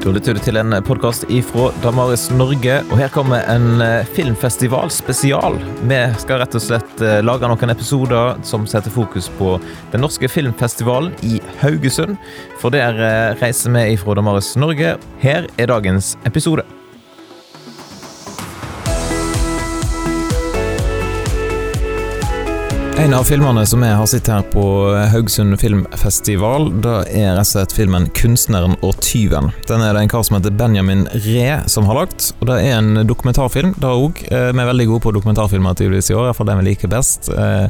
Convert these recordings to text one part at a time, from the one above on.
Da lytter du til en podkast ifra Damaris Norge, og her kommer en filmfestivalspesial. filmfestival spesial. Vi skal rett og slett eh, lage noen episoder som setter fokus på den norske filmfestivalen i Haugesund. For der eh, reiser vi ifra Damaris Norge. Her er dagens episode. En av filmene som jeg har sett her på Haugesund filmfestival, da er rett og slett filmen 'Kunstneren og tyven'. Den er det en kar som heter Benjamin Ree som har lagt, og det er en dokumentarfilm. det òg. Eh, vi er veldig gode på dokumentarfilmer tydeligvis i år, iallfall den vi liker best. Eh,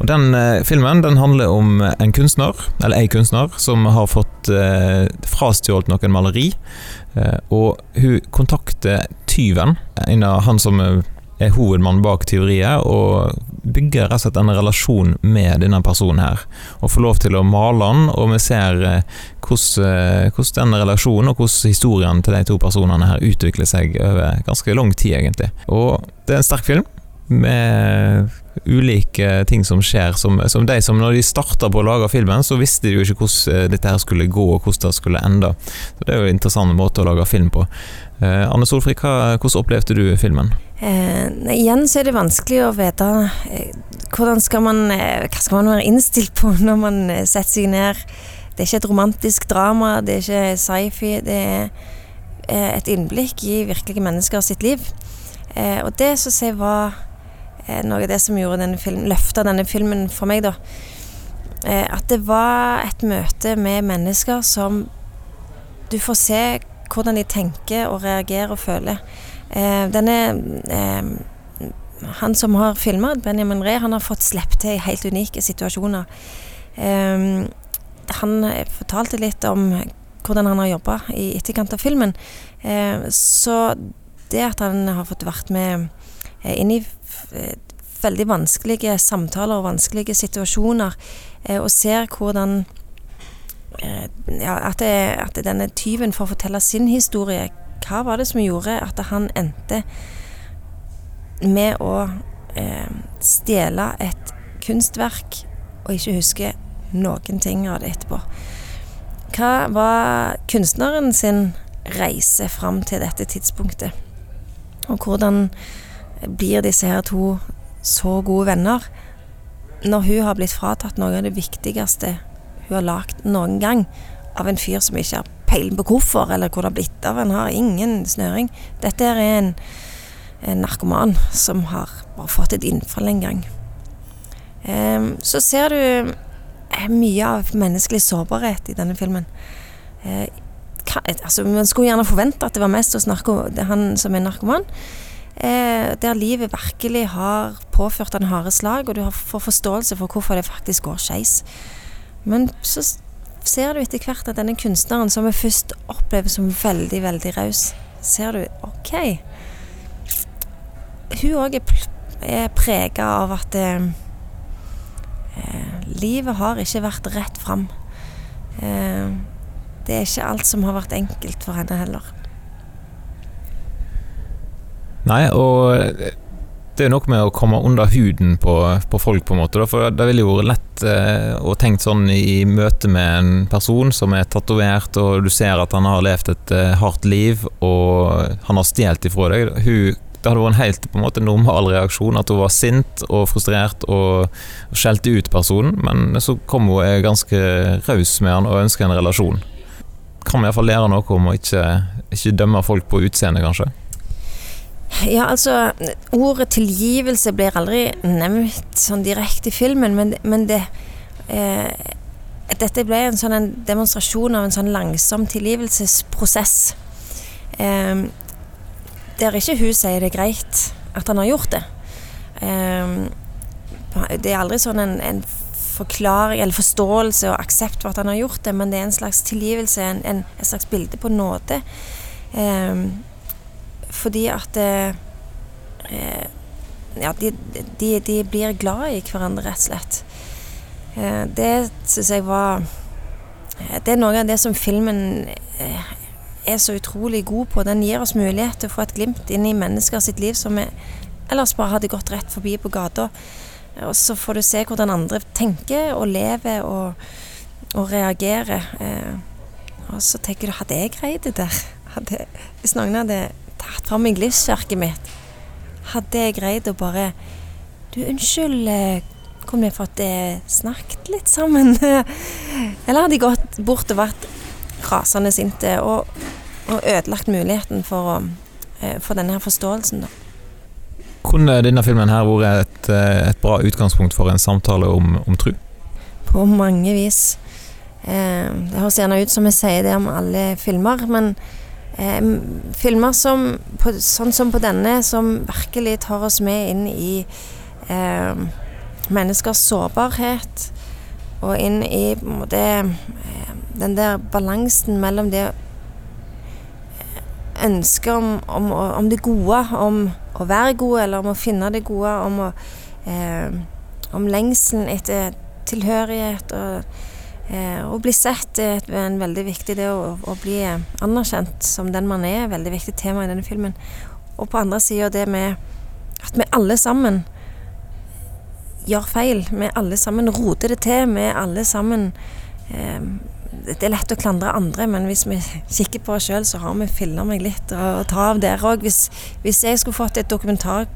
og Den eh, filmen den handler om en kunstner, eller ei kunstner, som har fått frastjålet noen maleri. Og hun kontakter tyven, en av han som er hovedmannen bak tyveriet, og bygger rett og slett en relasjon med denne personen her. Og får lov til å male den, og vi ser eh, hvordan, eh, hvordan den relasjonen og hvordan historien til de to personene her utvikler seg over ganske lang tid, egentlig. Og det er en sterk film. Med ulike ting som skjer. Som, som de som når de starta på å lage filmen, så visste de jo ikke hvordan eh, dette her skulle gå, og hvordan det skulle ende. Så Det er jo en interessant måte å lage film på. Eh, Anne Solfrid, hvordan opplevde du filmen? Eh, igjen så er det vanskelig å vite eh, hvordan skal man, eh, hva skal man være innstilt på når man eh, setter seg ned. Det er ikke et romantisk drama, det er ikke sci-fi. Det er eh, et innblikk i virkelige mennesker sitt liv. og det syns jeg var noe av det som gjorde denne filmen, løfta denne filmen for meg, da. at det var et møte med mennesker som du får se hvordan de tenker og reagerer og føler. Eh, denne eh, Han som har filma, Benjamin Ree, han har fått sluppet til i helt unike situasjoner. Eh, han fortalte litt om hvordan han har jobba i etterkant av filmen. Eh, så det at han har fått vært med eh, inn i eh, veldig vanskelige samtaler og vanskelige situasjoner, og ser hvordan ja, at, det, at, denne tyven får fortelle sin historie. Hva var det som gjorde at han endte med å eh, stjele et kunstverk og ikke huske noen ting av det etterpå? Hva var kunstneren sin reise fram til dette tidspunktet? Og hvordan blir disse her to så gode venner når hun har blitt fratatt noe av det viktigste hun har lagd noen gang av en fyr som ikke har peiling på hvorfor, eller hvor det har blitt av. En har ingen snøring. Dette er en, en narkoman som har bare fått et innfall en gang. Um, så ser du eh, mye av menneskelig sårbarhet i denne filmen. Uh, kan, altså, man skulle gjerne forvente at det var mest hos han som er narkoman. Eh, der livet virkelig har påført han harde slag, og du får forståelse for hvorfor det faktisk går skeis. Men så ser du etter hvert at denne kunstneren, som vi først opplever som veldig, veldig raus, ser du OK. Hun òg er, er prega av at eh, eh, livet har ikke vært rett fram. Eh, det er ikke alt som har vært enkelt for henne heller. Nei, og det er jo noe med å komme under huden på, på folk, på en måte. For det ville jo vært lett eh, tenke sånn i møte med en person som er tatovert, og du ser at han har levd et eh, hardt liv, og han har stjålet ifra deg. Hun, det hadde vært en helt på en måte normal reaksjon, at hun var sint og frustrert og, og skjelte ut personen, men så kom hun er ganske raus med han og ønsker en relasjon. Kan vi iallfall lære noe om å ikke, ikke dømme folk på utseendet, kanskje? Ja, altså Ordet tilgivelse blir aldri nevnt sånn direkte i filmen, men, men det eh, Dette ble en sånn en demonstrasjon av en sånn langsom tilgivelsesprosess. Eh, der ikke hun sier det er greit at han har gjort det. Eh, det er aldri sånn en, en, forklaring eller forståelse og aksept for at han har gjort det, men det er en slags tilgivelse, en, en, et slags bilde på nåde. Eh, fordi at eh, eh, Ja, de, de, de, blir glad i hverandre, rett og slett. Eh, det syns jeg var eh, Det er noe av det som filmen eh, er så utrolig god på. Den gir oss mulighet til å få et glimt inn i mennesker sitt liv som vi ellers bare hadde gått rett forbi på gata. Og så får du se hvordan andre tenker og lever og, og reagerer. Eh, Og så tenker du, hadde jeg greid det der? Hadde, hvis noen hadde tatt fram meg livsverket mitt, hadde jeg greid å bare Du, unnskyld, eh, kunne vi fått eh, snakket litt sammen? Eller hadde jeg gått bort og vært rasende sinte og, og ødelagt muligheten for, å, eh, for denne her forståelsen, da? Kunne denne filmen her vært et, eh, et bra utgangspunkt for en samtale om, om tru? På mange vis. Eh, det høres gjerne ut som jeg sier det om alle filmer, men eh, filmer som på, sånn som på denne, som virkelig tar oss med inn i eh, menneskers sårbarhet, og inn i eh, den der balansen mellom det ønsket om, om, om, det gode, om å være god, eller om å finne det gode, om, å, eh, om lengselen etter tilhørighet og Eh, å bli sett er en veldig viktig det å, å, bli anerkjent som den man er, veldig viktig tema i denne filmen. Og på andre sida det med at vi alle sammen gjør feil. Vi alle sammen roter det til. Vi alle sammen eh, Det er lett å klandre andre, men hvis vi kikker på oss sjøl, så har vi filla meg litt å ta av der òg. Hvis, hvis, jeg skulle fått et dokumentar,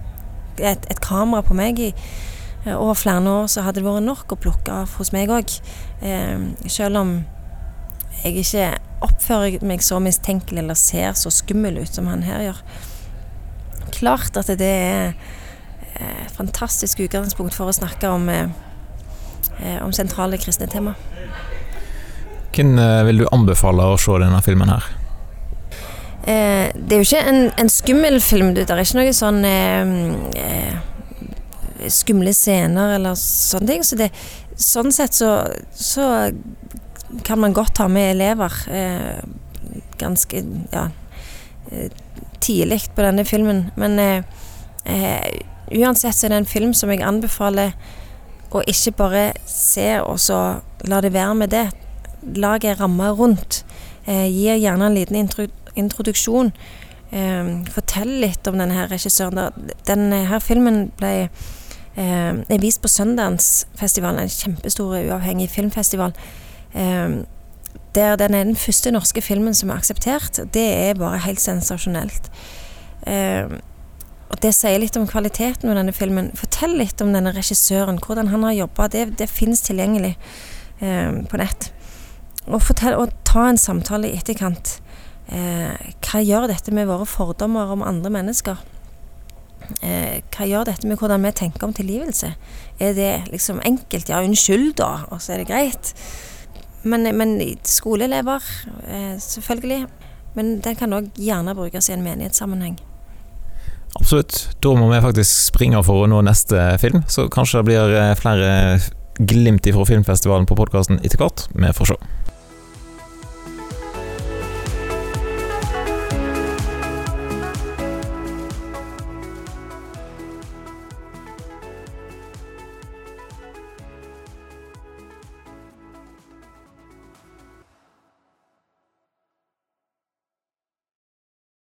et, et kamera på meg i Eh, over flere år så hadde det vært nok å plukke av hos meg òg. Eh, selv om jeg ikke oppfører meg så mistenkelig eller ser så skummel ut som han her gjør. Klart at det er et eh, fantastisk utgangspunkt for å snakke om, om sentrale kristne tema. Hvem vil du anbefale å se denne filmen her? det er jo ikke en, en skummel film. Det er ikke noe sånn eh, skumle scener eller sånne ting. Så det, sånn sett så, så kan man godt ta med elever eh, ganske ja, eh, tidlig på denne filmen. Men eh, eh, uansett så er det en film som jeg anbefaler å ikke bare se og så la det være med det. Lag ei ramme rundt. Eh, gir gjerne en liten intro, introduksjon. Eh, fortell litt om denne her regissøren. Denne her filmen ble eh, er vist på Søndagsfestivalen, en kjempestor uavhengig filmfestival. Eh, der den er den første norske filmen som er akseptert. Det er bare helt sensasjonelt. Eh, og Det sier litt om kvaliteten med denne filmen. Fortell litt om denne regissøren, hvordan han har jobba. Det, det finnes tilgjengelig eh, på nett. Og, fortell, og, ta en samtale i etterkant. Eh, hva gjør dette med våre fordommer om andre mennesker? Eh, hva gjør dette med hvordan vi tenker om tilgivelse? Er det liksom enkelt? Ja, unnskyld, da, og så er det greit. Men, men skoleelever, eh, selvfølgelig. Men den kan òg gjerne brukes i en menighetssammenheng. Absolutt. Da må vi faktisk springe for å nå neste film, så kanskje det blir eh, flere glimt fra filmfestivalen på podkasten etter hvert. Vi får se.